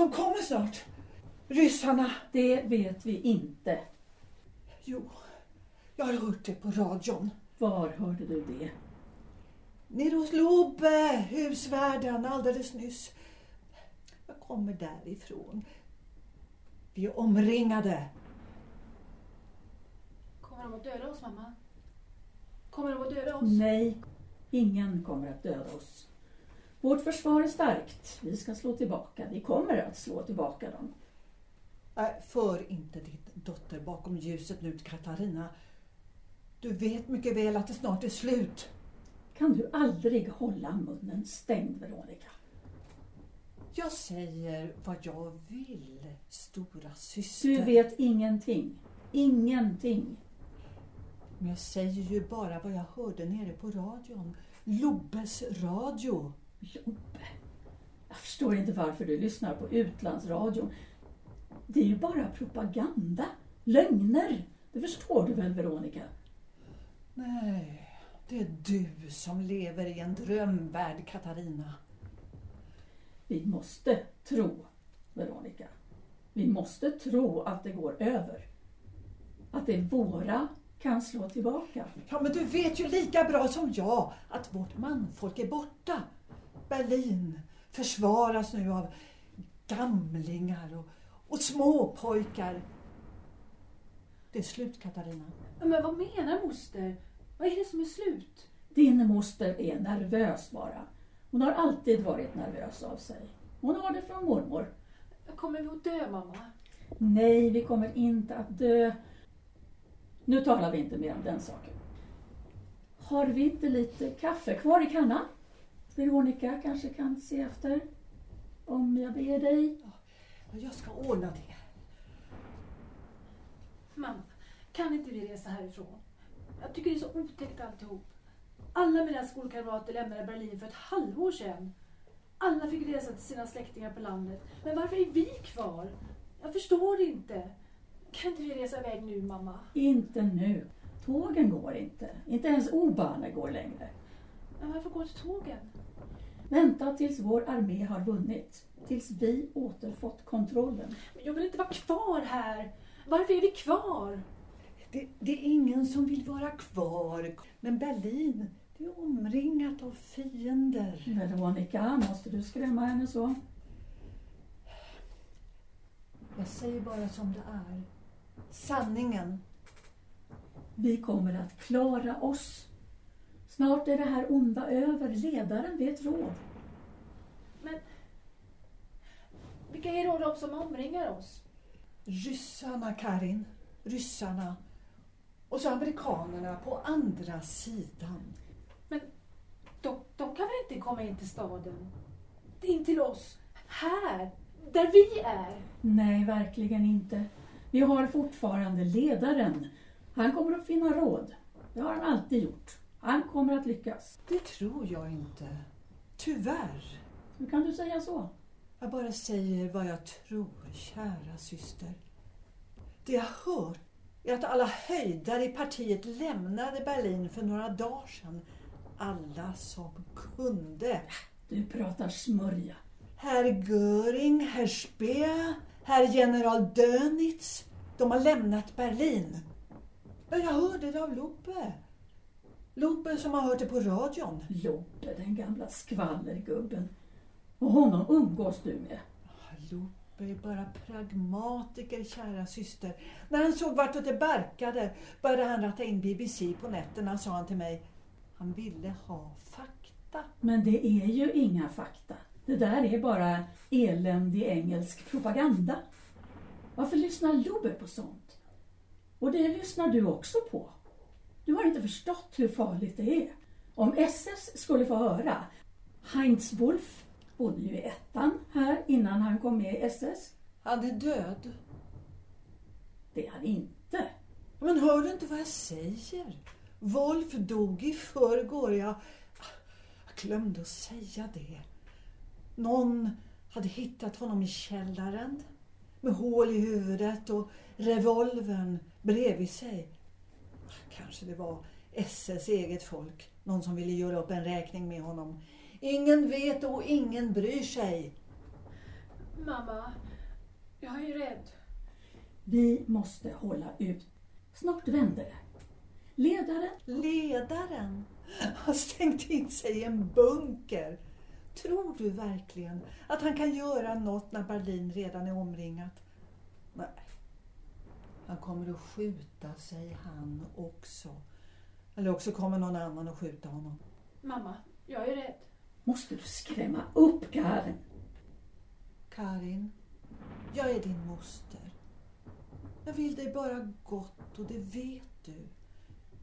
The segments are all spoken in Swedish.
De kommer snart. Ryssarna. Det vet vi inte. Jo, jag har hört det på radion. Var hörde du det? Nere hos Lobe, husvärden, alldeles nyss. Jag kommer därifrån. Vi är omringade. Kommer de att döda oss, mamma? Kommer de att döda oss? Nej, ingen kommer att döda oss. Vårt försvar är starkt. Vi ska slå tillbaka. Vi kommer att slå tillbaka dem. Äh, för inte din dotter bakom ljuset nu, Katarina. Du vet mycket väl att det snart är slut. Kan du aldrig hålla munnen stängd, Veronica? Jag säger vad jag vill, stora syster. Du vet ingenting. Ingenting. Men jag säger ju bara vad jag hörde nere på radion. Lobbes radio. Lobbe. Jag förstår inte varför du lyssnar på utlandsradion. Det är ju bara propaganda. Lögner. Det förstår du väl, Veronica? Nej, det är du som lever i en drömvärld, Katarina. Vi måste tro, Veronica. Vi måste tro att det går över. Att det våra kan slå tillbaka. Ja, men du vet ju lika bra som jag att vårt manfolk är borta. Berlin försvaras nu av gamlingar och, och småpojkar. Det är slut, Katarina. Men vad menar moster? Vad är det som är slut? Din moster är nervös bara. Hon har alltid varit nervös av sig. Hon har det från mormor. Kommer vi att dö, mamma? Nej, vi kommer inte att dö. Nu talar vi inte mer om den saken. Har vi inte lite kaffe kvar i kannan? Veronica kanske kan se efter. Om jag ber dig. Jag ska ordna det. Mamma, kan inte vi resa härifrån? Jag tycker det är så otäckt alltihop. Alla mina skolkamrater lämnade Berlin för ett halvår sedan. Alla fick resa till sina släktingar på landet. Men varför är vi kvar? Jag förstår inte. Kan inte vi resa iväg nu, mamma? Inte nu. Tågen går inte. Inte ens O-banan går längre. Men varför går inte tågen? Vänta tills vår armé har vunnit. Tills vi återfått kontrollen. Men Jag vill inte vara kvar här. Varför är vi kvar? det. Det är ingen som vill vara kvar. Men Berlin, det är omringat av fiender. Veronica, måste du skrämma henne så? Jag säger bara som det är. Sanningen. Vi kommer att klara oss. Snart är det här onda över. Ledaren vet råd. Men vilka är då de som omringar oss? Ryssarna, Karin. Ryssarna. Och så amerikanerna på andra sidan. Men de, de kan väl inte komma in till staden? In till oss? Här? Där vi är? Nej, verkligen inte. Vi har fortfarande ledaren. Han kommer att finna råd. Det har han alltid gjort. Han kommer att lyckas. Det tror jag inte. Tyvärr. Hur kan du säga så? Jag bara säger vad jag tror, kära syster. Det jag hört är att alla höjdare i partiet lämnade Berlin för några dagar sedan. Alla som kunde. Du pratar smörja. Herr Göring, herr Speer, herr general Dönitz. De har lämnat Berlin. Ja, Jag hörde det av Lope. Lope som har hört det på radion. Lobbe, den gamla skvallergubben. Och honom umgås du med. Lope är bara pragmatiker, kära syster. När han såg vartåt det barkade började han ratta in BBC på nätterna, sa han till mig. Han ville ha fakta. Men det är ju inga fakta. Det där är bara eländig engelsk propaganda. Varför lyssnar Lobbe på sånt? Och det lyssnar du också på. Du har inte förstått hur farligt det är. Om SS skulle få höra. Heinz Wolf bodde ju i ettan här innan han kom med i SS. Han är död. Det är han inte. Men hör du inte vad jag säger? Wolf dog i förrgår. Jag, jag glömde att säga det. Någon hade hittat honom i källaren med hål i huvudet och revolvern bredvid sig. Kanske det var SS eget folk. Någon som ville göra upp en räkning med honom. Ingen vet och ingen bryr sig. Mamma, jag är rädd. Vi måste hålla ut. Snart vänder det. Ledaren, Ledaren har stängt in sig i en bunker. Tror du verkligen att han kan göra något när Berlin redan är omringat? Nej. Han kommer att skjuta sig han också. Eller också kommer någon annan att skjuta honom. Mamma, jag är rädd. måste du skrämma upp Karin. Karin, jag är din moster. Jag vill dig bara gott och det vet du.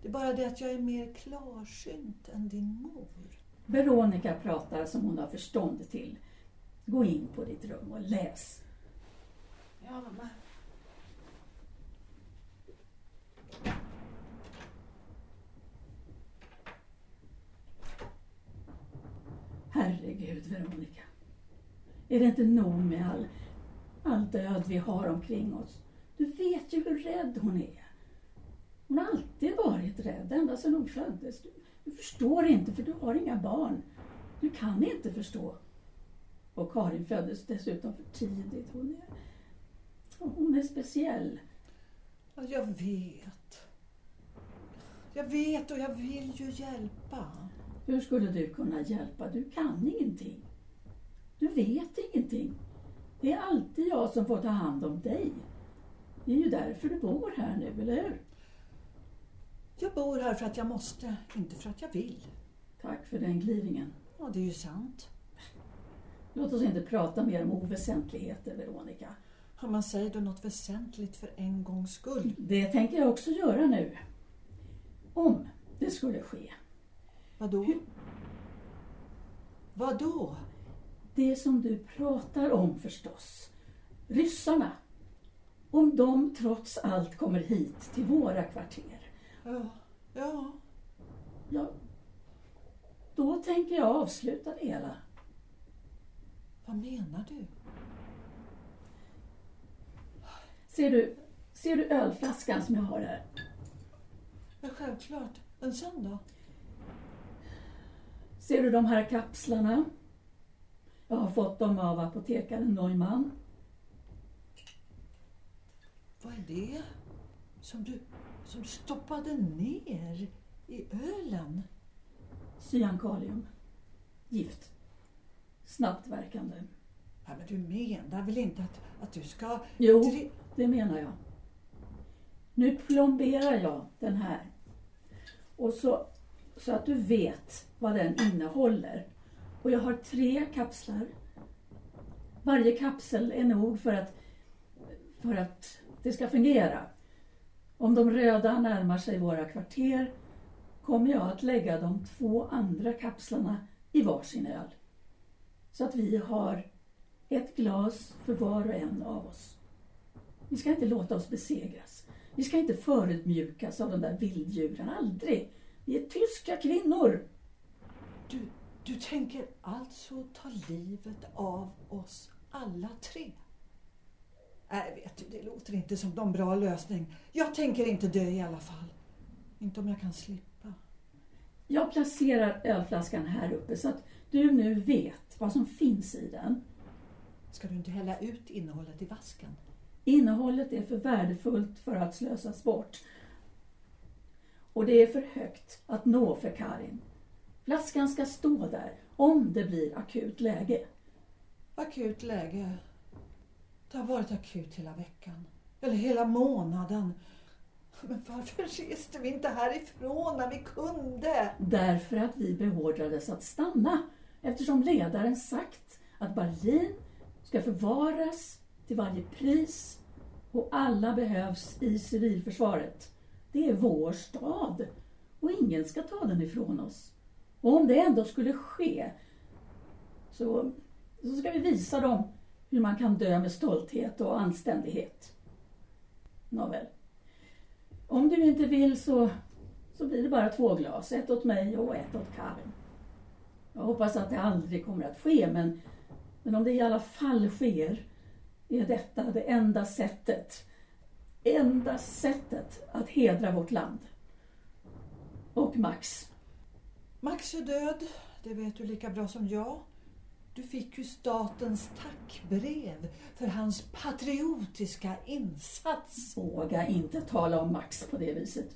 Det är bara det att jag är mer klarsynt än din mor. Veronica pratar som hon har förstånd till. Gå in på ditt rum och läs. Ja, mamma. Herregud, Veronica. Är det inte nog med all, all död vi har omkring oss? Du vet ju hur rädd hon är. Hon har alltid varit rädd, ända sedan hon föddes. Du, du förstår inte, för du har inga barn. Du kan inte förstå. Och Karin föddes dessutom för tidigt. Hon är, hon är speciell. Ja, jag vet. Jag vet och jag vill ju hjälpa. Hur skulle du kunna hjälpa? Du kan ingenting. Du vet ingenting. Det är alltid jag som får ta hand om dig. Det är ju därför du bor här nu, eller hur? Jag bor här för att jag måste, inte för att jag vill. Tack för den gliringen. Ja, det är ju sant. Låt oss inte prata mer om oväsentligheter, Veronica. Har man säger då något väsentligt för en gångs skull? Det tänker jag också göra nu. Om det skulle ske. Vadå? Vadå? Det som du pratar om förstås. Ryssarna. Om de trots allt kommer hit till våra kvarter. Ja, ja. Ja, då tänker jag avsluta det hela. Vad menar du? Ser du, ser du ölflaskan som jag har här? Ja, självklart. En sån då? Ser du de här kapslarna? Jag har fått dem av apotekaren Neumann. Vad är det? Som du, som du stoppade ner i ölen? Cyankalium. Gift. Snabbt verkande. Ja, men du menar väl inte att, att du ska... Jo, det menar jag. Nu plomberar jag den här. Och så, så att du vet vad den innehåller. Och jag har tre kapslar. Varje kapsel är nog för att, för att det ska fungera. Om de röda närmar sig våra kvarter kommer jag att lägga de två andra kapslarna i varsin öl. Så att vi har ett glas för var och en av oss. Vi ska inte låta oss besegras. Vi ska inte förödmjukas av de där vilddjuren, aldrig. Vi är tyska kvinnor. Du, du tänker alltså ta livet av oss alla tre? Nej, vet du, det låter inte som någon bra lösning. Jag tänker inte dö i alla fall. Inte om jag kan slippa. Jag placerar ölflaskan här uppe så att du nu vet vad som finns i den. Ska du inte hälla ut innehållet i vasken? Innehållet är för värdefullt för att slösas bort. Och det är för högt att nå för Karin. Flaskan ska stå där om det blir akut läge. Akut läge. Det har varit akut hela veckan. Eller hela månaden. Men varför reste vi inte härifrån när vi kunde? Därför att vi beordrades att stanna eftersom ledaren sagt att Berlin ska förvaras till varje pris och alla behövs i civilförsvaret. Det är vår stad och ingen ska ta den ifrån oss. Och om det ändå skulle ske så, så ska vi visa dem hur man kan dö med stolthet och anständighet. Nåväl. Om du inte vill så, så blir det bara två glas. Ett åt mig och ett åt Karin. Jag hoppas att det aldrig kommer att ske men, men om det i alla fall sker är detta det enda sättet, enda sättet att hedra vårt land. Och Max, Max är död, det vet du lika bra som jag. Du fick ju statens tackbrev för hans patriotiska insats. Våga inte tala om Max på det viset.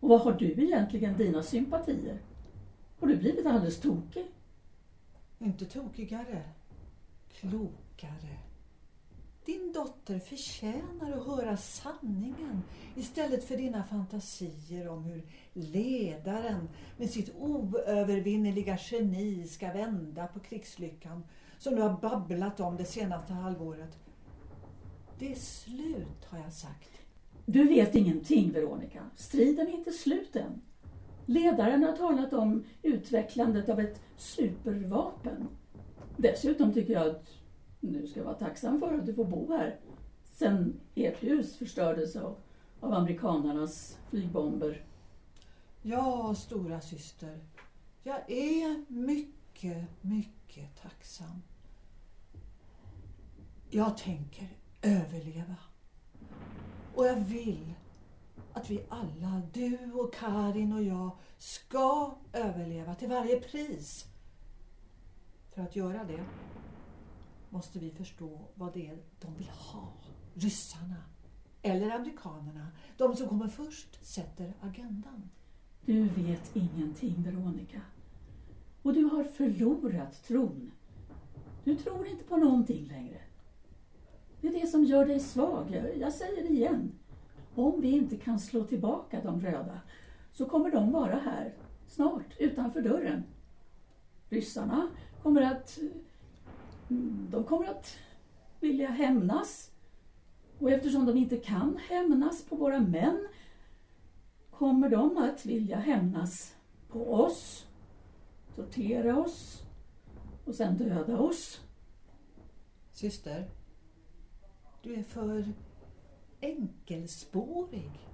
Och vad har du egentligen dina sympatier? Har du blivit alldeles tokig? Inte tokigare, klokare. Din dotter förtjänar att höra sanningen istället för dina fantasier om hur ledaren med sitt oövervinneliga geni ska vända på krigslyckan som du har babblat om det senaste halvåret. Det är slut, har jag sagt. Du vet ingenting, Veronica. Striden är inte slut än. Ledaren har talat om utvecklandet av ett supervapen. Dessutom tycker jag att du ska vara tacksam för att du får bo här. Sen ert hus förstördes av, av amerikanernas flygbomber. Ja, stora syster. Jag är mycket, mycket tacksam. Jag tänker överleva. Och jag vill att vi alla, du och Karin och jag, ska överleva till varje pris. För att göra det måste vi förstå vad det är de vill ha. Ryssarna eller amerikanerna. De som kommer först sätter agendan. Du vet ingenting, Veronica. Och du har förlorat tron. Du tror inte på någonting längre. Det är det som gör dig svag. Jag säger det igen. Om vi inte kan slå tillbaka de röda så kommer de vara här snart utanför dörren. Ryssarna kommer att de kommer att vilja hämnas. Och eftersom de inte kan hämnas på våra män kommer de att vilja hämnas på oss, tortera oss och sen döda oss. Syster, du är för enkelspårig.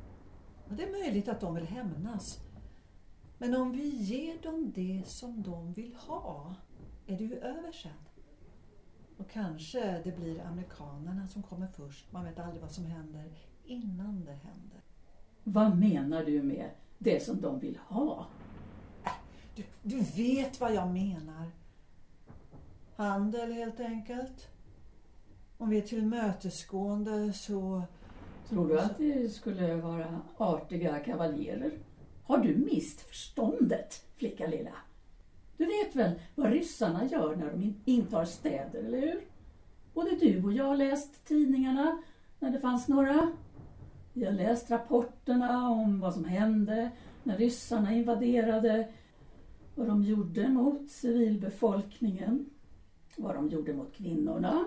Det är möjligt att de vill hämnas. Men om vi ger dem det som de vill ha är det ju över sen. Och kanske det blir amerikanerna som kommer först. Man vet aldrig vad som händer innan det händer. Vad menar du med det som de vill ha? Du, du vet vad jag menar. Handel helt enkelt. Om vi är tillmötesgående så... Tror du att det skulle vara artiga kavaljerer? Har du mist förståndet, flicka lilla? Du vet väl vad ryssarna gör när de intar städer, eller hur? Både du och jag har läst tidningarna när det fanns några. Vi har läst rapporterna om vad som hände när ryssarna invaderade, vad de gjorde mot civilbefolkningen, vad de gjorde mot kvinnorna.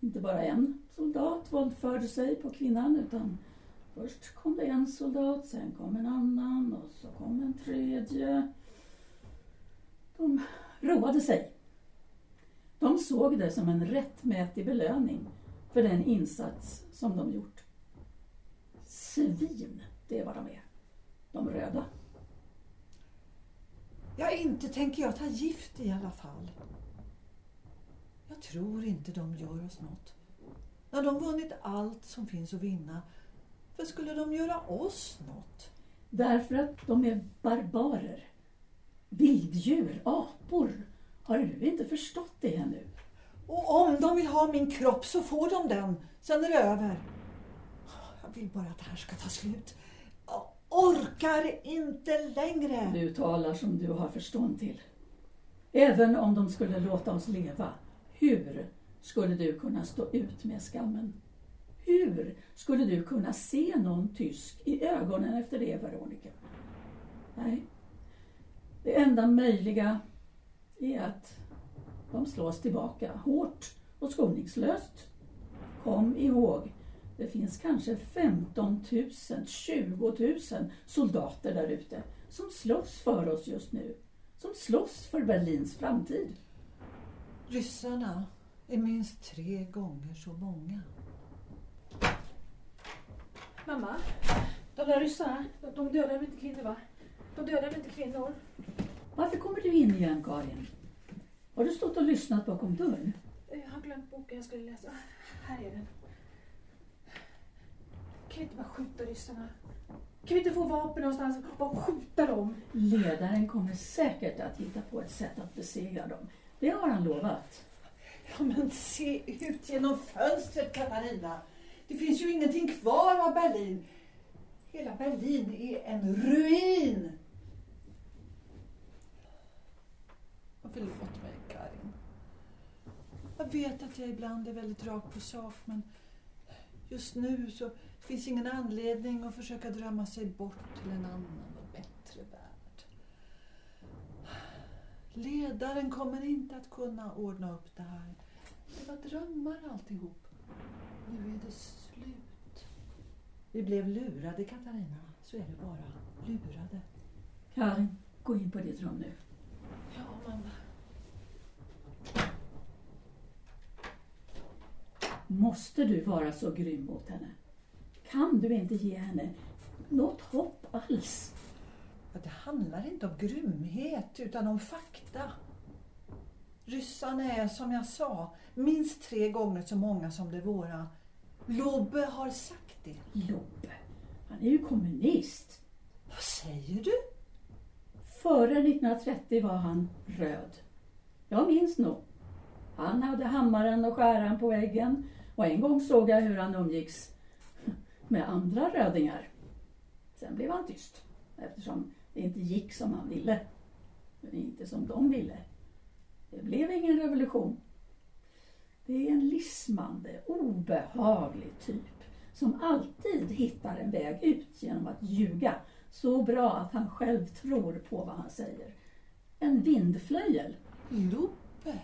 Inte bara en soldat våldförde sig på kvinnan utan först kom det en soldat, sen kom en annan och så kom en tredje. De roade sig. De såg det som en rättmätig belöning för den insats som de gjort. Svin, det är vad de är. De röda. Ja, inte tänker jag ta gift i alla fall. Jag tror inte de gör oss något. När de vunnit allt som finns att vinna, för skulle de göra oss något? Därför att de är barbarer. Vilddjur, apor. Har du inte förstått det ännu? Och om de vill ha min kropp så får de den. Sen är det över. Jag vill bara att det här ska ta slut. Jag orkar inte längre. Du talar som du har förstånd till. Även om de skulle låta oss leva, hur skulle du kunna stå ut med skammen? Hur skulle du kunna se någon tysk i ögonen efter det, Veronica? Nej, det enda möjliga är att de slås tillbaka hårt och skoningslöst. Kom ihåg, det finns kanske 15 000, 20 000 soldater där ute som slåss för oss just nu. Som slåss för Berlins framtid. Ryssarna är minst tre gånger så många. Mamma, de där ryssarna, de dödar väl inte kvinnor va? De dödar väl inte kvinnor? Varför kommer du in igen, Karin? Har du stått och lyssnat bakom dörren? Jag har glömt boken jag skulle läsa. Här är den. Kan vi inte bara skjuta ryssarna? Kan vi inte få vapen någonstans och skjuta dem? Ledaren kommer säkert att hitta på ett sätt att besegra dem. Det har han lovat. Ja, men se ut genom fönstret, Katarina. Det finns ju ingenting kvar av Berlin. Hela Berlin är en ruin. Förlåt mig, Karin. Jag vet att jag ibland är väldigt rak på sak, men just nu så finns ingen anledning att försöka drömma sig bort till en annan och bättre värld. Ledaren kommer inte att kunna ordna upp det här. Det var drömmar alltihop. Nu är det slut. Vi blev lurade, Katarina. Så är det bara. Lurade. Karin, gå in på ditt rum nu. Ja, mamma. Måste du vara så grym mot henne? Kan du inte ge henne något hopp alls? Det handlar inte om grymhet, utan om fakta. Ryssarna är, som jag sa, minst tre gånger så många som de våra. Lobbe har sagt det. Lobbe, han är ju kommunist. Vad säger du? Före 1930 var han röd. Jag minns nog. Han hade hammaren och skäran på väggen och en gång såg jag hur han umgicks med andra rödingar. Sen blev han tyst eftersom det inte gick som han ville. Men inte som de ville. Det blev ingen revolution. Det är en lismande, obehaglig typ som alltid hittar en väg ut genom att ljuga så bra att han själv tror på vad han säger. En vindflöjel. Lobbe?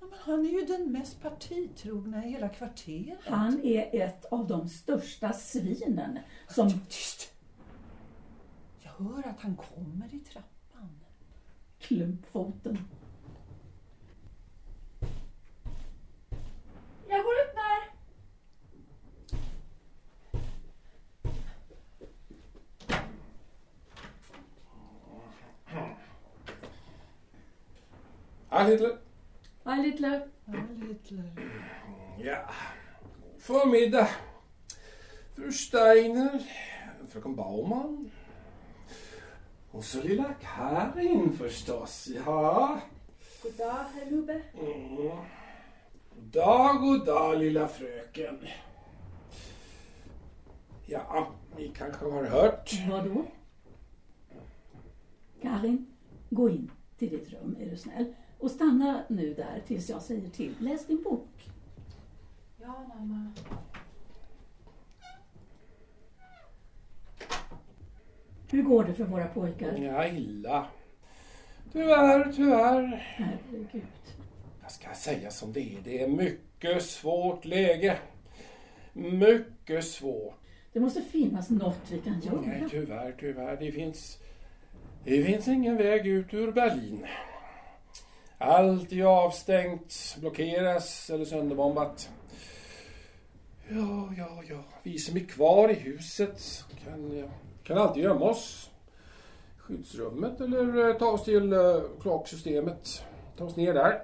Men han är ju den mest partitrogna i hela kvarteret. Han är ett av de största svinen som... Tyst! Jag hör att han kommer i trappan. Klumpfoten. Jag går upp där. Hej Hej Littler. Ja, Hitler. Ja, förmiddag. Fru Steiner, fröken Baumann. Och så lilla Karin förstås, ja. Goddag, herr Lubbe. Mm. Goddag, goddag lilla fröken. Ja, ni kanske har hört. Vadå? Karin, gå in till ditt rum är du snäll. Och stanna nu där tills jag säger till. Läs din bok. Ja, mamma. Hur går det för våra pojkar? Ja, illa. Tyvärr, tyvärr. Herregud. Jag ska säga som det är. Det är mycket svårt läge. Mycket svårt. Det måste finnas något vi kan göra. Nej, tyvärr, tyvärr. Det finns, det finns ingen väg ut ur Berlin. Allt är avstängt, blockeras eller sönderbombat. Ja, ja, ja. Vi som är kvar i huset kan, kan alltid gömma oss. i Skyddsrummet eller eh, ta oss till uh. Ta oss ner där.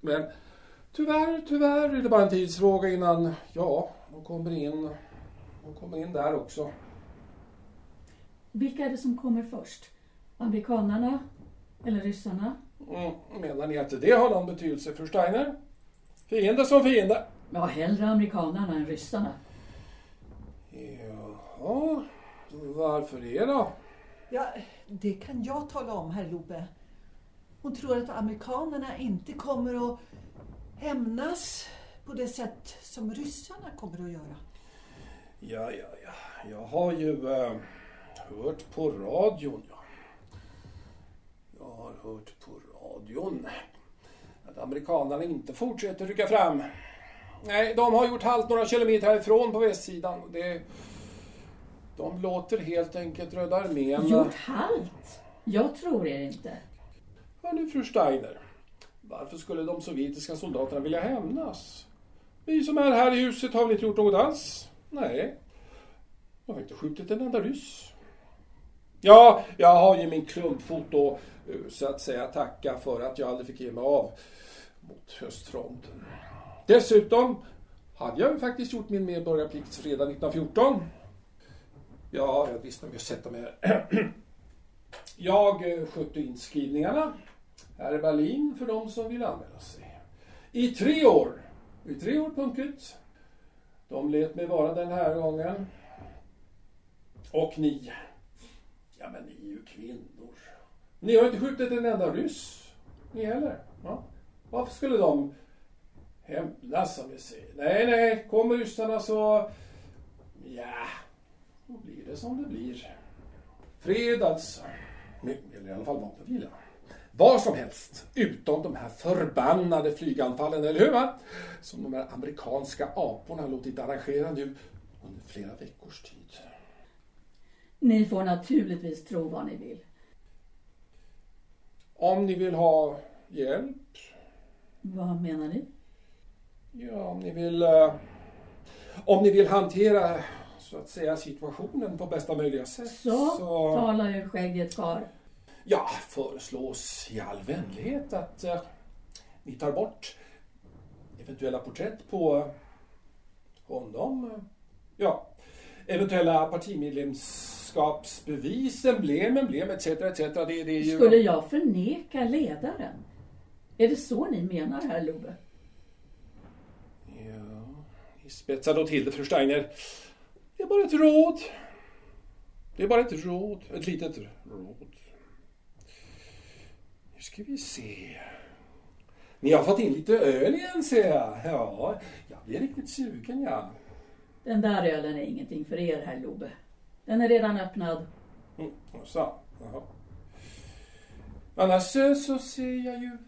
Men tyvärr, tyvärr är det bara en tidsfråga innan, ja, de kommer in. De kommer in där också. Vilka är det som kommer först? Amerikanarna eller ryssarna? Menar ni att det har någon betydelse för Steiner? Fiende som fiende. Ja, hellre amerikanarna än ryssarna. Jaha, varför det då? Ja, det kan jag tala om, herr Lobbe. Hon tror att amerikanerna inte kommer att hämnas på det sätt som ryssarna kommer att göra. Ja, ja, ja. Jag har ju eh, hört på radion. Ja. Hört på radion att amerikanerna inte fortsätter rycka fram. Nej, de har gjort halt några kilometer härifrån på västsidan. Det, de låter helt enkelt Röda armén... Gjort halt? Jag tror er inte. Hörni, fru Steiner. Varför skulle de sovjetiska soldaterna vilja hämnas? Vi som är här i huset har väl inte gjort något alls? Nej. Jag har inte skjutit en enda ryss. Ja, jag har ju min klumpfot då, eh, så att säga tacka för att jag aldrig fick ge mig av mot höstfronten. Dessutom hade jag ju faktiskt gjort min medborgarplikt redan 1914. Ja, jag visste om jag sätta mig här. Jag eh, skötte inskrivningarna Här är Berlin för de som vill anmäla sig. I tre år. I tre år punktligt. De lät mig vara den här gången. Och ni. Ja, men ni är ju kvinnor. Ni har inte skjutit en enda ryss. Ni heller. Ja. Varför skulle de hämnas som vi säger? Nej, nej. Kommer ryssarna så... Ja, då blir det som det blir. Fred alltså. Eller i alla fall vapenvila. Var som helst, utom de här förbannade flyganfallen, eller hur? Va? Som de här amerikanska aporna har låtit arrangera nu under flera veckors tid. Ni får naturligtvis tro vad ni vill. Om ni vill ha hjälp, Vad menar ni? ja, om ni vill... eh, om ni vill hantera, så att säga, situationen på bästa möjliga sätt Så, tala ur skägget kar. Ja, föreslås i all vänlighet att eh, ni tar bort eventuella porträtt på honom. Ja, eventuella partimedlemskapsbevis, emblem, emblem etc. etc. Det, det ju... Skulle jag förneka ledaren? Är det så ni menar, herr Lube? Ja, ni spetsar då till det, fru Steiner. Det är bara ett råd. Det är bara ett råd. Ett litet råd. Nu ska vi se. Ni har fått in lite öl igen ser jag. Ja, jag blir riktigt sugen ja. Den där ölen är ingenting för er, herr Lube. Den är redan öppnad. Mm, så. Jaha. Annars eh, så ser jag ju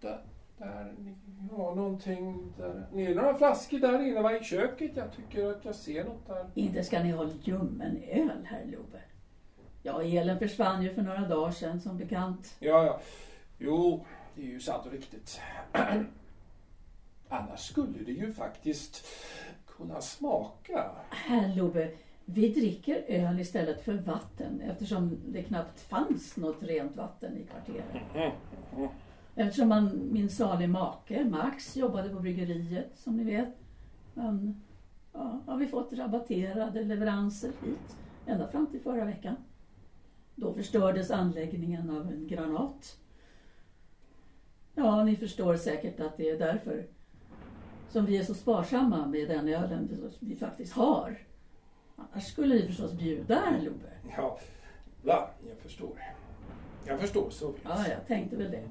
där, där ni har någonting där. Ni är några flaskor där inne va, i köket. Jag tycker att jag ser något där. Inte ska ni ha ljummen öl, herr Lube. Ja, elen försvann ju för några dagar sedan som bekant. Ja, ja. Jo, det är ju sant och riktigt. Annars skulle det ju faktiskt kunna smaka. Herr Lube, vi dricker öl istället för vatten eftersom det knappt fanns något rent vatten i kvarteret. Eftersom man, min salig make, Max, jobbade på bryggeriet som ni vet. Men ja, har vi fått rabatterade leveranser hit ända fram till förra veckan. Då förstördes anläggningen av en granat. Ja, ni förstår säkert att det är därför som vi är så sparsamma med den ölen vi faktiskt har. Annars skulle vi förstås bjuda herr Lube. Ja, ja, jag förstår. Jag förstår, så vet. Ja, jag tänkte väl det.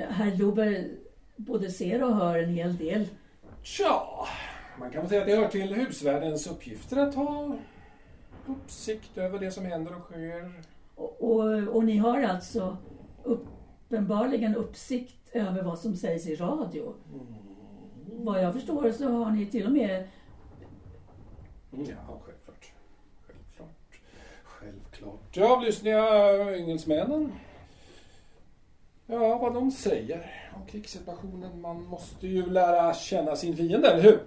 Eh, Herr Lube både ser och hör en hel del. Tja, man kan väl säga att det hör till husvärdens uppgifter att ha uppsikt över det som händer och sker. Och, och, och ni har alltså uppenbarligen uppsikt över vad som sägs i radio. Vad jag förstår så har ni till och med... Mm, Ja, självklart. Självklart. Självklart. Jag avlyssnar jag engelsmännen. Ja, vad de säger om krigssituationen. Man måste ju lära känna sin fiende, eller hur?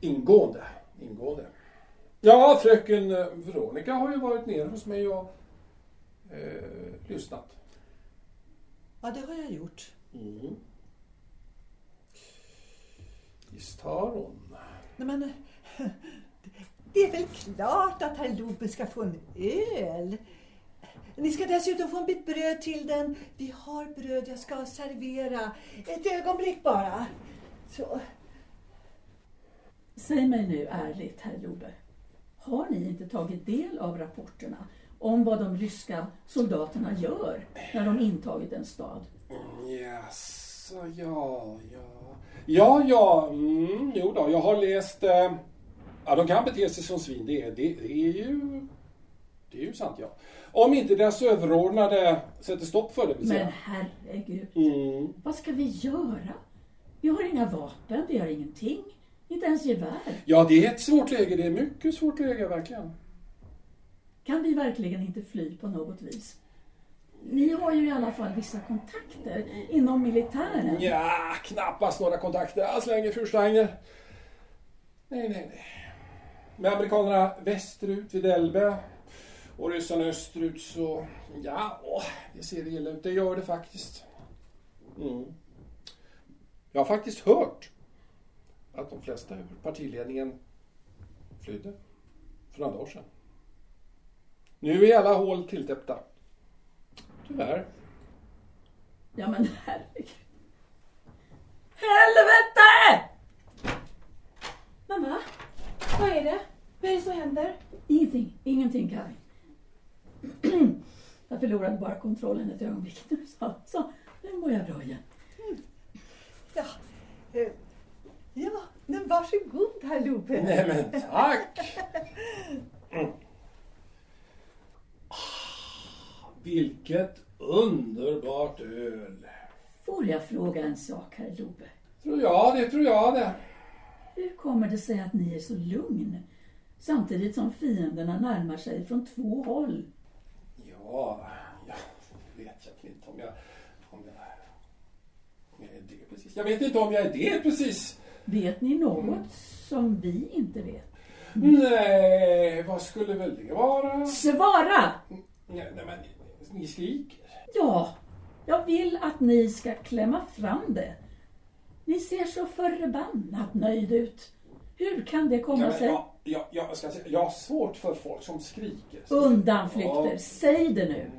Ingående. Ingående. Ja, fröken Veronica har ju varit nere hos mig och eh, lyssnat. Ja, det har jag gjort. Mm. Visst har hon. Nej, men, det är väl klart att herr Lobe ska få en öl. Ni ska dessutom få en bit bröd till den. Vi har bröd jag ska servera. Ett ögonblick bara. Så. Säg mig nu ärligt, herr Lube. Har ni inte tagit del av rapporterna om vad de ryska soldaterna gör när de intagit en stad? Jaså, ja, ja. Ja, ja, mm, jo då, jag har läst... Eh, ja, de kan bete sig som svin, det är, det, det är ju... Det är ju sant, ja. Om inte deras överordnade sätter stopp för det, vill Men säga. herregud, Mm. vad ska vi göra? Vi har inga vapen, vi har ingenting. Inte ens gevär. Ja, det är ett svårt läge, det är mycket svårt läge, verkligen. Kan vi verkligen inte fly på något vis? Ni har ju i alla fall vissa kontakter inom militären. Ja, knappast några kontakter alls längre, fru Steiner. Nej, nej, nej. Med amerikanerna västerut vid Elbe och ryssarna österut så... Ja, det ser illa ut. Det gör det faktiskt. Mm. Jag har faktiskt hört att de flesta ur partiledningen flydde för några dagar sedan. Nu är alla hål tilltäppta. Tyvärr. Ja men herregud. Helvete! Mamma, vad är det? Vad är det som händer? Ingenting, ingenting Karin. Jag förlorade bara kontrollen ett ögonblick nu så, så nu mår jag bra igen. Ja, eh, ja men varsågod herr Lobe. Nej men tack! Mm. Ah, Vilket underbart öl! Får jag fråga en sak herr Lobe? Tror jag det, tror jag det. Hur kommer det sig att ni är så lugn samtidigt som fienderna närmar sig från två håll? Ja, ja, det vet jag inte om jag, om jag... Om jag är det precis. Jag vet inte om jag är det precis. Vet ni något som vi inte vet? Nej, vad skulle väl det vara? Svara! Nej, nej men ni skriker. Ja, jag vill att ni ska klämma fram det. Ni ser så förbannat nöjd ut. Hur kan det komma sig? jag, jag, jag, ska säga, jag har svårt för folk som skriker. Undanflykter, Ja. säg det nu.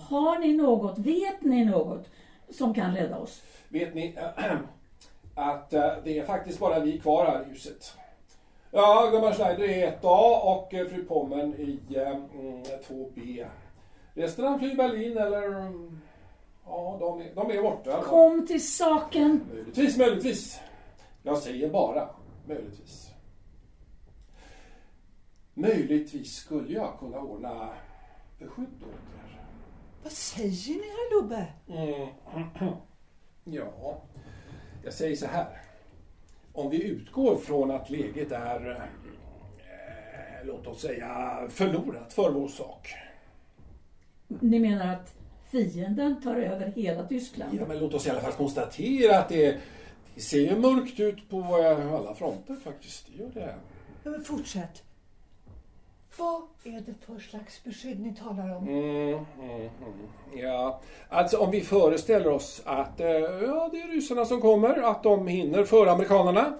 Har ni något, vet ni något som kan rädda oss? Vet ni att eh, det är faktiskt bara vi kvar här i huset. Ja, Gunnar Schneider är 1A och eh, fru Pommern i eh, mm, 2B. Resten flyr Berlin eller... Ja, de är, de är borta. Kom till saken. Möjligtvis, möjligtvis. Jag säger bara möjligtvis. Möjligtvis skulle jag kunna ordna beskydd åt er. Vad säger ni herr Lobe? Mm. Ja, jag säger så här. Om vi utgår från att läget är, eh, låt oss säga, förlorat för vår sak. Ni menar att fienden tar över hela Tyskland? Ja, men låt oss i alla fall konstatera att det, det ser ju mörkt ut på alla fronter faktiskt. Det gör det. Ja, men fortsätt. Vad är det för slags beskydd ni talar om? Mm, mm, mm. Ja, alltså om vi föreställer oss att eh, ja, det är ryssarna som kommer, att de hinner före amerikanerna.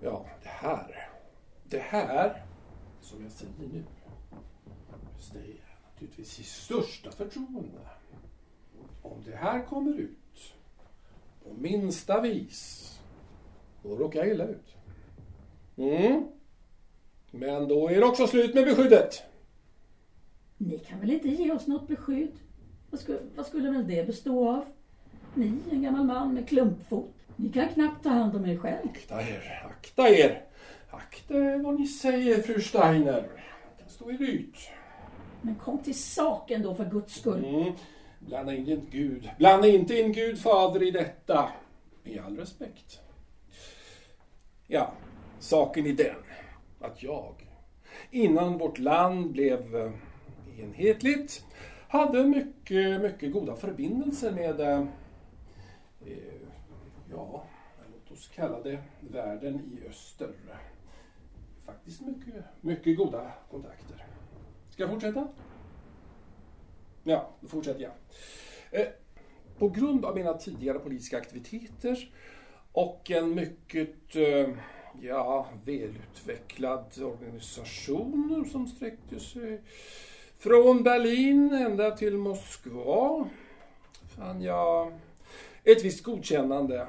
Ja, det här, det här, som jag säger nu, naturligtvis i största förtroende. Om det här kommer ut på minsta vis, då råkar jag illa ut. Mm. Men då är det också slut med beskyddet. Ni kan väl inte ge oss något beskydd? Vad skulle, vad skulle väl det bestå av? Ni, en gammal man med klumpfot. Ni kan knappt ta hand om er själv. Akta er, akta er! Akta er vad ni säger, fru Steiner. Jag kan stå i ryt. Men kom till saken då för guds skull. Mm. Blanda in Gud. Blanda inte in Gud fader i detta. Med all respekt. Ja, saken är den att jag, innan vårt land blev eh, enhetligt, hade mycket, mycket goda förbindelser med, eh, eh, ja, låt oss kalla det världen i öster. Faktiskt mycket, mycket goda kontakter. Ska jag fortsätta? Ja, då fortsätter jag. Eh, På grund av mina tidigare politiska aktiviteter och en mycket eh, ja, välutvecklad organisation som sträckte sig från Berlin ända till Moskva fann jag ett visst godkännande.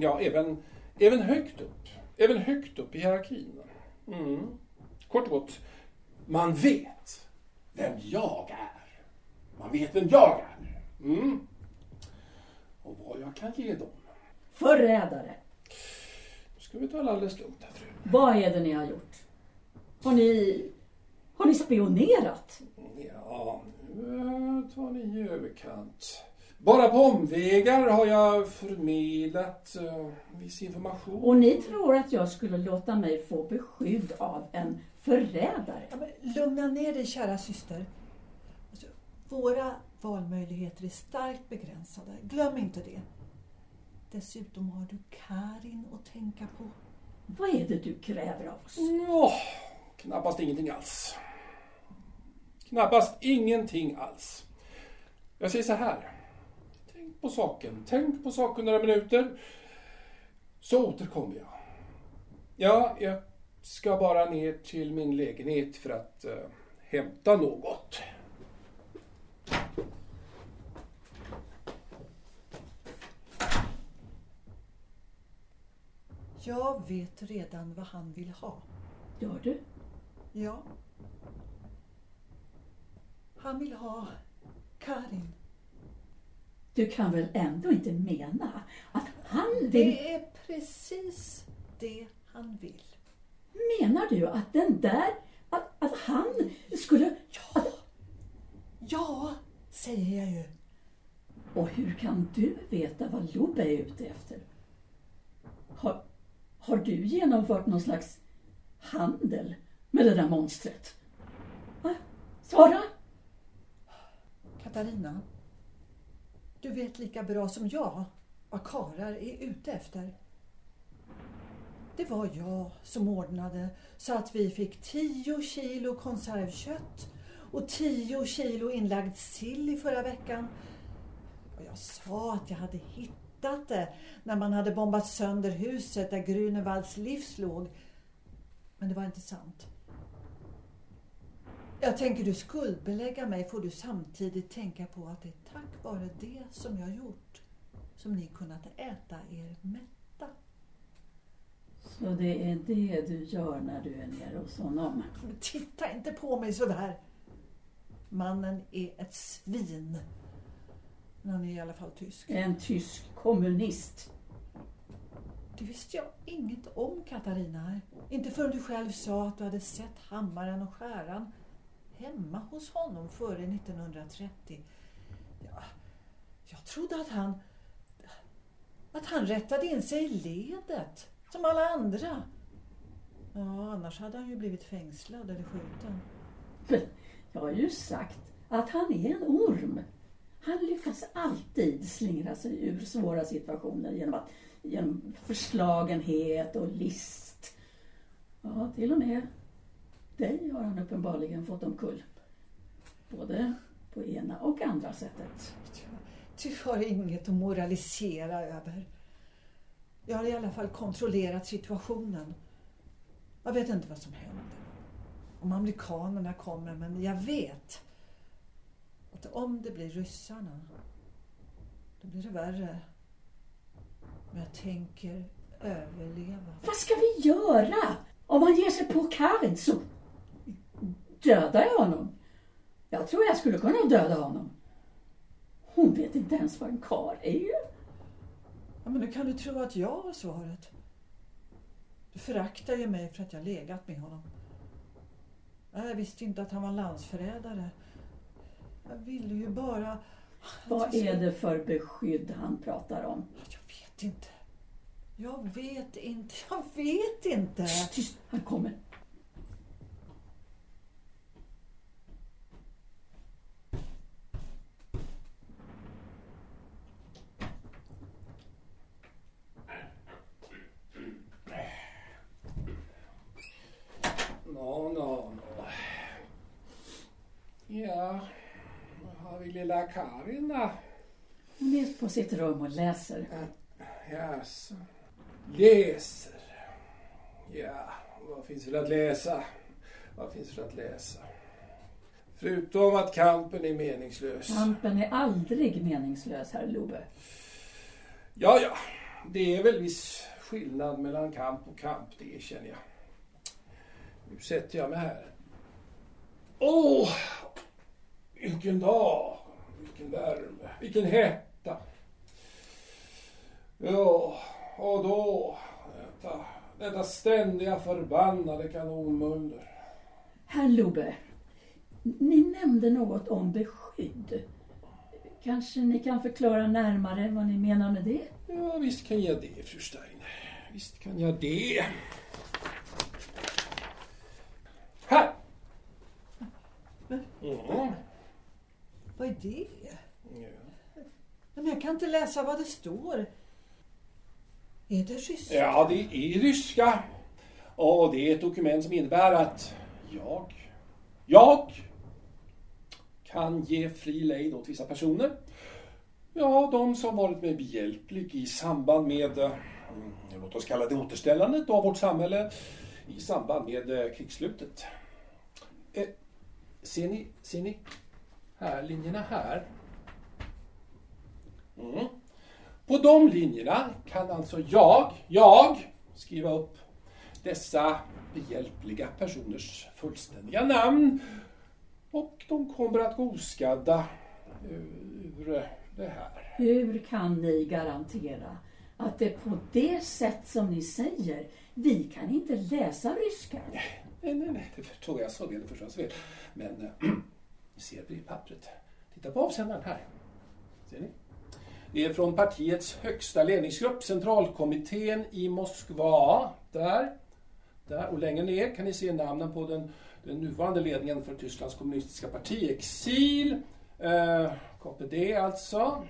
Ja, även, även högt upp. Även högt upp i hierarkin. Mm. Kort och gott, man vet vem jag är. Man vet vem jag är. Mm. Och vad jag kan ge dem. Förrädare. Nu ska vi ta det alldeles lugnt här fru. Vad är det ni har gjort? Har ni, har ni spionerat? Ja, nu eh, tar ni i överkant. Bara på omvägar har jag förmedlat uh, viss information. Och ni tror att jag skulle låta mig få beskydd av en förrädare? Ja, men lugna ner dig kära syster. Alltså, våra valmöjligheter är starkt begränsade. Glöm inte det. Dessutom har du Karin att tänka på. Vad är det du kräver av oss? Ja, knappast ingenting alls. Knappast ingenting alls. Jag säger så här. Tänk på saken. Tänk på saken några minuter. Så återkommer jag. Ja, jag ska bara ner till min lägenhet för att eh, hämta något. Jag vet redan vad han vill ha. Gör du? Ja. Han vill ha Karin. Du kan väl ändå inte mena att han vill... Det är precis det han vill. Menar du att den där... Att, att han skulle... Ja. Ja, säger jag ju. Och hur kan du veta vad Lubbe är ute efter? Har, har du genomfört någon slags handel med det där monstret? Va? Svara! Katarina, du vet lika bra som jag vad karar är ute efter. Det var jag som ordnade så att vi fick 10 kilo konservkött och 10 kilo inlagd sill i förra veckan. Och jag sa att jag hade hittat det när man hade bombat sönder huset där Grünewalds livs låg. Men det var inte sant. Jag tänker du skuldbelägga mig får du samtidigt tänka på att det är tack vare det som jag gjort som ni kunnat äta er mätta. Så det är det du gör när du är nere hos honom? Titta inte på mig sådär. Mannen är ett svin. Men han är i alla fall tysk. En tysk kommunist. Det visste jag inget om Katarina. Inte förrän du själv sa att du hade sett hammaren och skäran hemma hos honom före 1930. Ja, jag trodde att han att han rättade in sig i ledet som alla andra. Ja, annars hade han ju blivit fängslad eller skjuten. Men jag har ju sagt att han är en orm. Han lyckas alltid slingra sig ur svåra situationer genom, att, genom förslagenhet och list. Ja, till och med dig har han uppenbarligen fått omkull. Både på ena och andra sättet. Du har inget att moralisera över. Jag har i alla fall kontrollerat situationen. Jag vet inte vad som händer. Om amerikanerna kommer, men jag vet att om det blir ryssarna, då blir det värre. Men jag tänker överleva. Vad ska vi göra om han ger sig på Karin så dödar jag honom? Jag tror jag skulle kunna döda honom. Hon vet inte ens vad en kar är. Ja, men nu kan du tro att jag har svaret. Du föraktar ju mig för att jag legat med honom. Jag visste inte att han var landsförrädare. Jag ville ju bara... Vad är det för beskydd han pratar om? Jag vet inte. Jag vet inte. Jag vet inte. Tyst, tyst. Han kommer. Nå, nå, nå. Ja, vad har vi lilla Karin då? Hon är på sitt rum och läser. Jaså. Läser. Ja, vad finns väl att läsa? Vad finns för att läsa? Förutom att kampen är meningslös. Kampen är aldrig meningslös, herr Lobe. Ja, ja. Det är väl viss skillnad mellan kamp och kamp, det erkänner jag. Nu sätter jag mig här. Åh! Vilken dag! Vilken värme! Vilken hetta! Ja, och då detta, detta ständiga förbannade kanonmuller. Herr Lobe, ni nämnde något om beskydd. Kanske ni kan förklara närmare vad ni menar med det? Ja, visst kan jag det, fru Stein. Visst kan jag det. Här! Mm. Vad är det? Ja. Men jag kan inte läsa vad det står. Är det ryska? Ja, det är ryska. Och det är ett dokument som innebär att jag, jag kan ge fri lejd åt vissa personer. Ja, de som varit mig behjälplig i samband med, eh, låt oss kalla det återställandet av vårt samhälle i samband med eh, krigsslutet. Eh, ser ni, ser ni här, linjerna här? Mm. På de linjerna kan alltså jag, jag skriva upp dessa behjälpliga personers fullständiga namn och de kommer att gå oskadda ur det här. Hur kan ni garantera att det är på det sätt som ni säger, vi kan inte läsa ryska? Nej, nej, nej, det förstår jag så väl, det förstår jag så väl. Men äh, ni ser brevpappret. Titta på avsändaren här. Ser ni? Det är från partiets högsta ledningsgrupp, centralkommittén i Moskva. Där. Där. Och längre ner kan ni se namnen på den, den nuvarande ledningen för Tysklands kommunistiska parti, Exil. Eh, KPD alltså.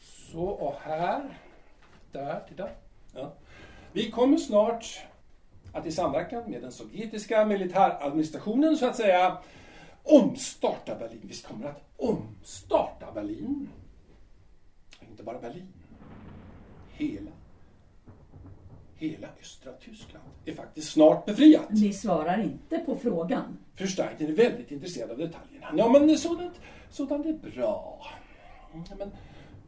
Så, och här. Där, titta. Ja. Vi kommer snart att i samverkan med den sovjetiska militäradministrationen så att säga omstarta Berlin. Vi kommer att omstarta Berlin. Inte bara Berlin. Hela, hela östra Tyskland är faktiskt snart befriat. Ni svarar inte på frågan. Fru Steiner är väldigt intresserad av detaljerna. Ja, men sådant, sådant är bra. Ja, men,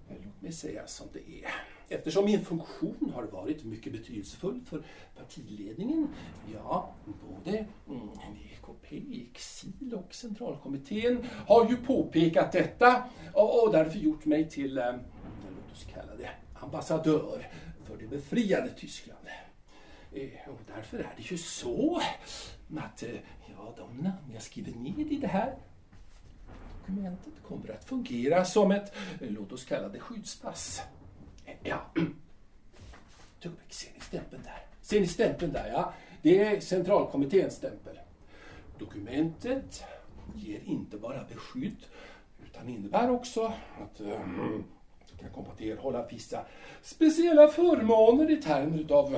låt mig säga som det är. Eftersom min funktion har varit mycket betydelsefull för partiledningen, ja, både mm, EKP, Exil och centralkommittén har ju påpekat detta och, och därför gjort mig till, eh, låt oss kalla det, ambassadör för det befriade Tyskland. Eh, och därför är det ju så att eh, ja, de namn jag skriver ned i det här dokumentet kommer att fungera som ett, eh, låt oss kalla det skyddspass. Ja. Ser ni stämpeln där? Ser ni stämpeln där, ja? Det är centralkommitténs stämpel. Dokumentet ger inte bara beskydd utan innebär också att um, kan komma att erhålla vissa speciella förmåner i termer av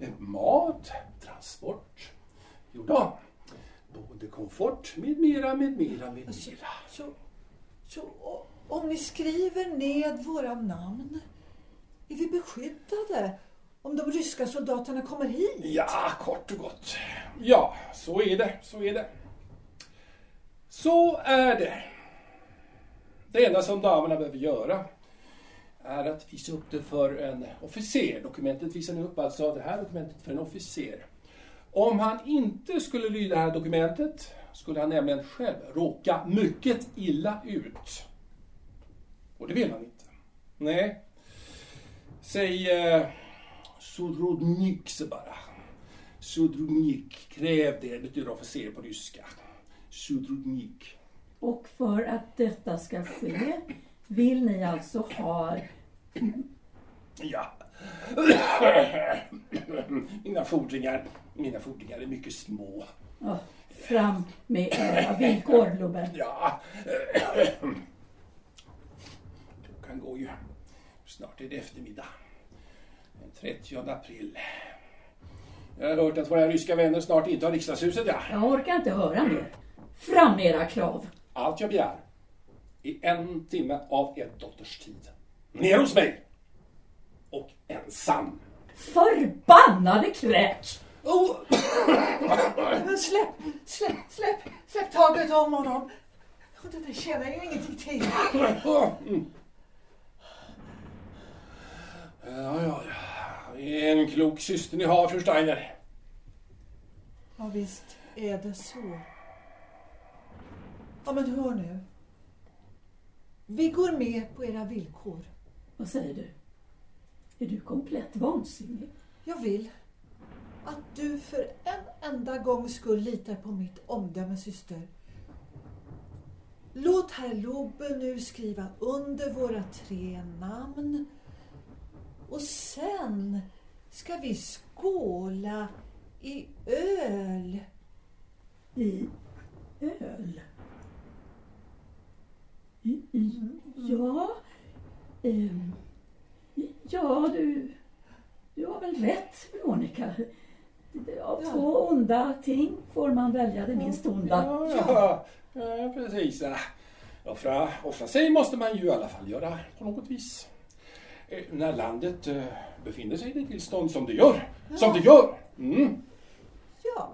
eh, mat, transport, då, boendekomfort med mera, med mera, med mera. så, så o- om ni skriver ned våra namn, är vi beskyddade om de ryska soldaterna kommer hit? Ja, kort och gott. Ja, så är det, så är det. Så är det. Det enda som damerna behöver göra är att visa upp det för en officer. Dokumentet visar ni upp alltså det här dokumentet för en officer. Om han inte skulle lyda det här dokumentet skulle han nämligen själv råka mycket illa ut. Och det vill han inte. Nej. Säg eh, Sudrodnik så bara. Sudrodnik, kräv det, betyder officer på ryska. Sudrodnik. Och för att detta ska ske vill ni alltså ha Ja. Mina fordringar, mina fordringar är mycket små. ja, fram med era villkor, Lubbe. Ja. Klockan går ju. Snart är det eftermiddag. Den 30 april. Jag har hört att våra ryska vänner snart intar riksdagshuset, ja. Jag orkar inte höra mer. Fram med era krav. Allt jag begär är en timme av ett dotters tid. Ner hos mig! Och ensam. Förbannade kräk! Oh. Släpp, släpp, släpp, släpp taget om honom. Det där tjänar ju ingenting till. Mm. Ja, ja, ja. Det är en klok syster ni har, fru Steiner. Ja, visst är det så. Ja, men hör nu. Vi går med på era villkor. Vad säger du? Är du komplett vansinnig? Jag vill att du för en enda gång skull litar på mitt omdöme, syster. Låt herr Lobbe nu skriva under våra tre namn. Och sen ska vi skåla i öl. I öl? I, i, ja, ja du, du har väl rätt Veronica. Av Ja. två onda ting får man välja det minst onda. Ja, ja. ja precis. Offra, offra sig måste man ju i alla fall göra på något vis. Eh, När landet eh, befinner sig i det tillstånd som det gör. Som det gör! Mm. Ja.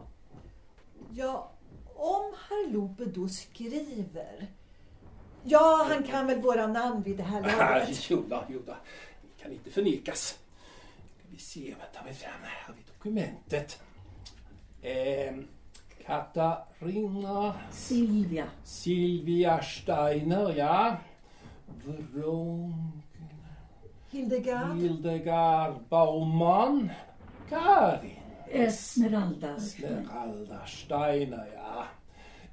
Ja, om herr Lobe då skriver. Ja, han kan väl våra namn vid det här laget. Jo då, jo då. Det kan inte förnekas. vi se, vänta mig fram, här har vi dokumentet. Eh, Katarina Silvia. Silvia Steiner, ja. Veronica Hildegard. Hildegard Baumann. Karin Esmeralda. Esmeralda Steiner, ja.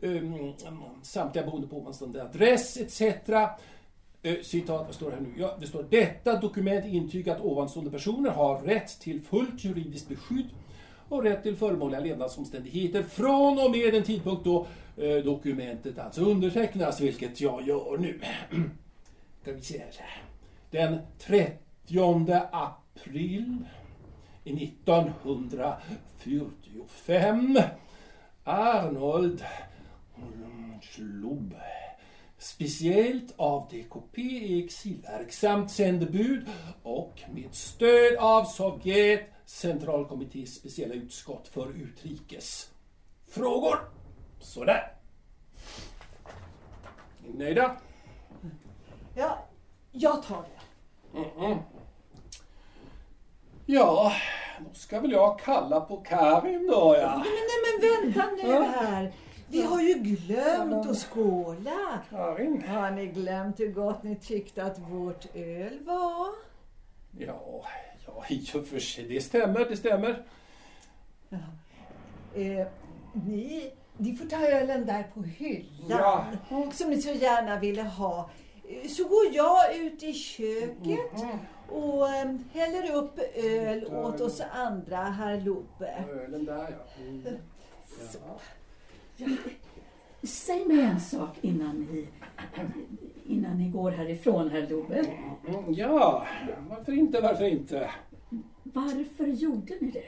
Um, samtliga boende på ovanstående adress etc. Uh, citat, vad står det här nu? Ja, det står detta dokument intygar att ovanstående personer har rätt till fullt juridiskt beskydd och rätt till förmånliga levnadsomständigheter från och med den tidpunkt då eh, dokumentet alltså undertecknas, vilket jag gör nu. Ska vi se här. Den 30 april 1945 Arnold Schlubb speciellt av DKP i exilverksamt sändebud och med stöd av Sovjet centralkommittés speciella utskott för utrikes frågor. Sådär. Är ni nöjda? Ja, jag tar det. Mm-mm. Ja, då ska väl jag kalla på Karin då ja. Men, nej, men vänta nu här. Vi har ju glömt att skåla. Karin? Har ni glömt hur gott ni tyckte att vårt öl var? Ja, ja i och för sig, det stämmer, det stämmer. Eh, ni, ni får ta ölen där på hyllan. Ja. Som ni så gärna ville ha. Så går jag ut i köket Mm. och eh, häller upp öl åt oss andra, herr Lobe. Ölen där ja. Mm. ja. Säg mig en sak innan ni, innan ni går härifrån, herr Lobe. Mm, Ja, varför inte, varför inte? Varför gjorde ni det?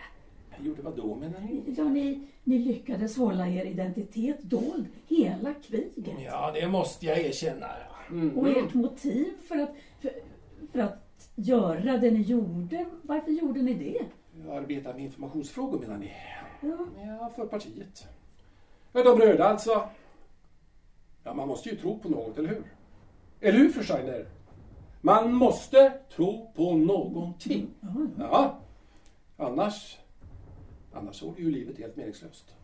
Jag gjorde vad då menar ni? Ja, ni, ni lyckades hålla er identitet dold hela kriget. Ja, det måste jag erkänna. ja. Mm. Och ert motiv för att, för, för att göra det ni gjorde, varför gjorde ni det? Jag arbetar med informationsfrågor menar ni? Ja, Ja, för partiet. Ja, de röda alltså. Ja, man måste ju tro på något, eller hur? Eller hur, fru Steiner? Man måste tro på någonting. ja, Ja, annars... Annars vore ju livet helt meningslöst.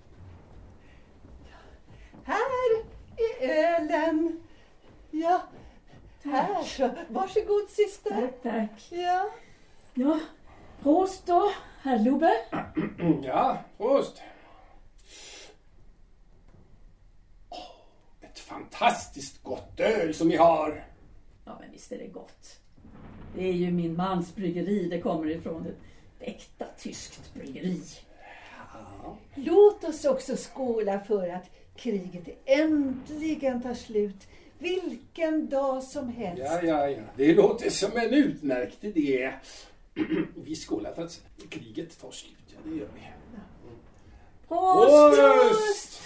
Här är ölen. Ja, här så. Varsågod syster. tack, tack. Ja. Ja, prost då, herr Lobe. Mm, Ja, prost! Ett fantastiskt gott öl som ni har. Ja, men visst är det gott. Det är ju min mans bryggeri, det kommer ifrån ett äkta tyskt bryggeri. Låt oss också skåla för att kriget äntligen tar slut. Vilken dag som helst. Ja, ja, ja. Det låter som en utmärkt idé. Vi skålar för att kriget tar slut. Ja, det gör vi. Prost! Prost!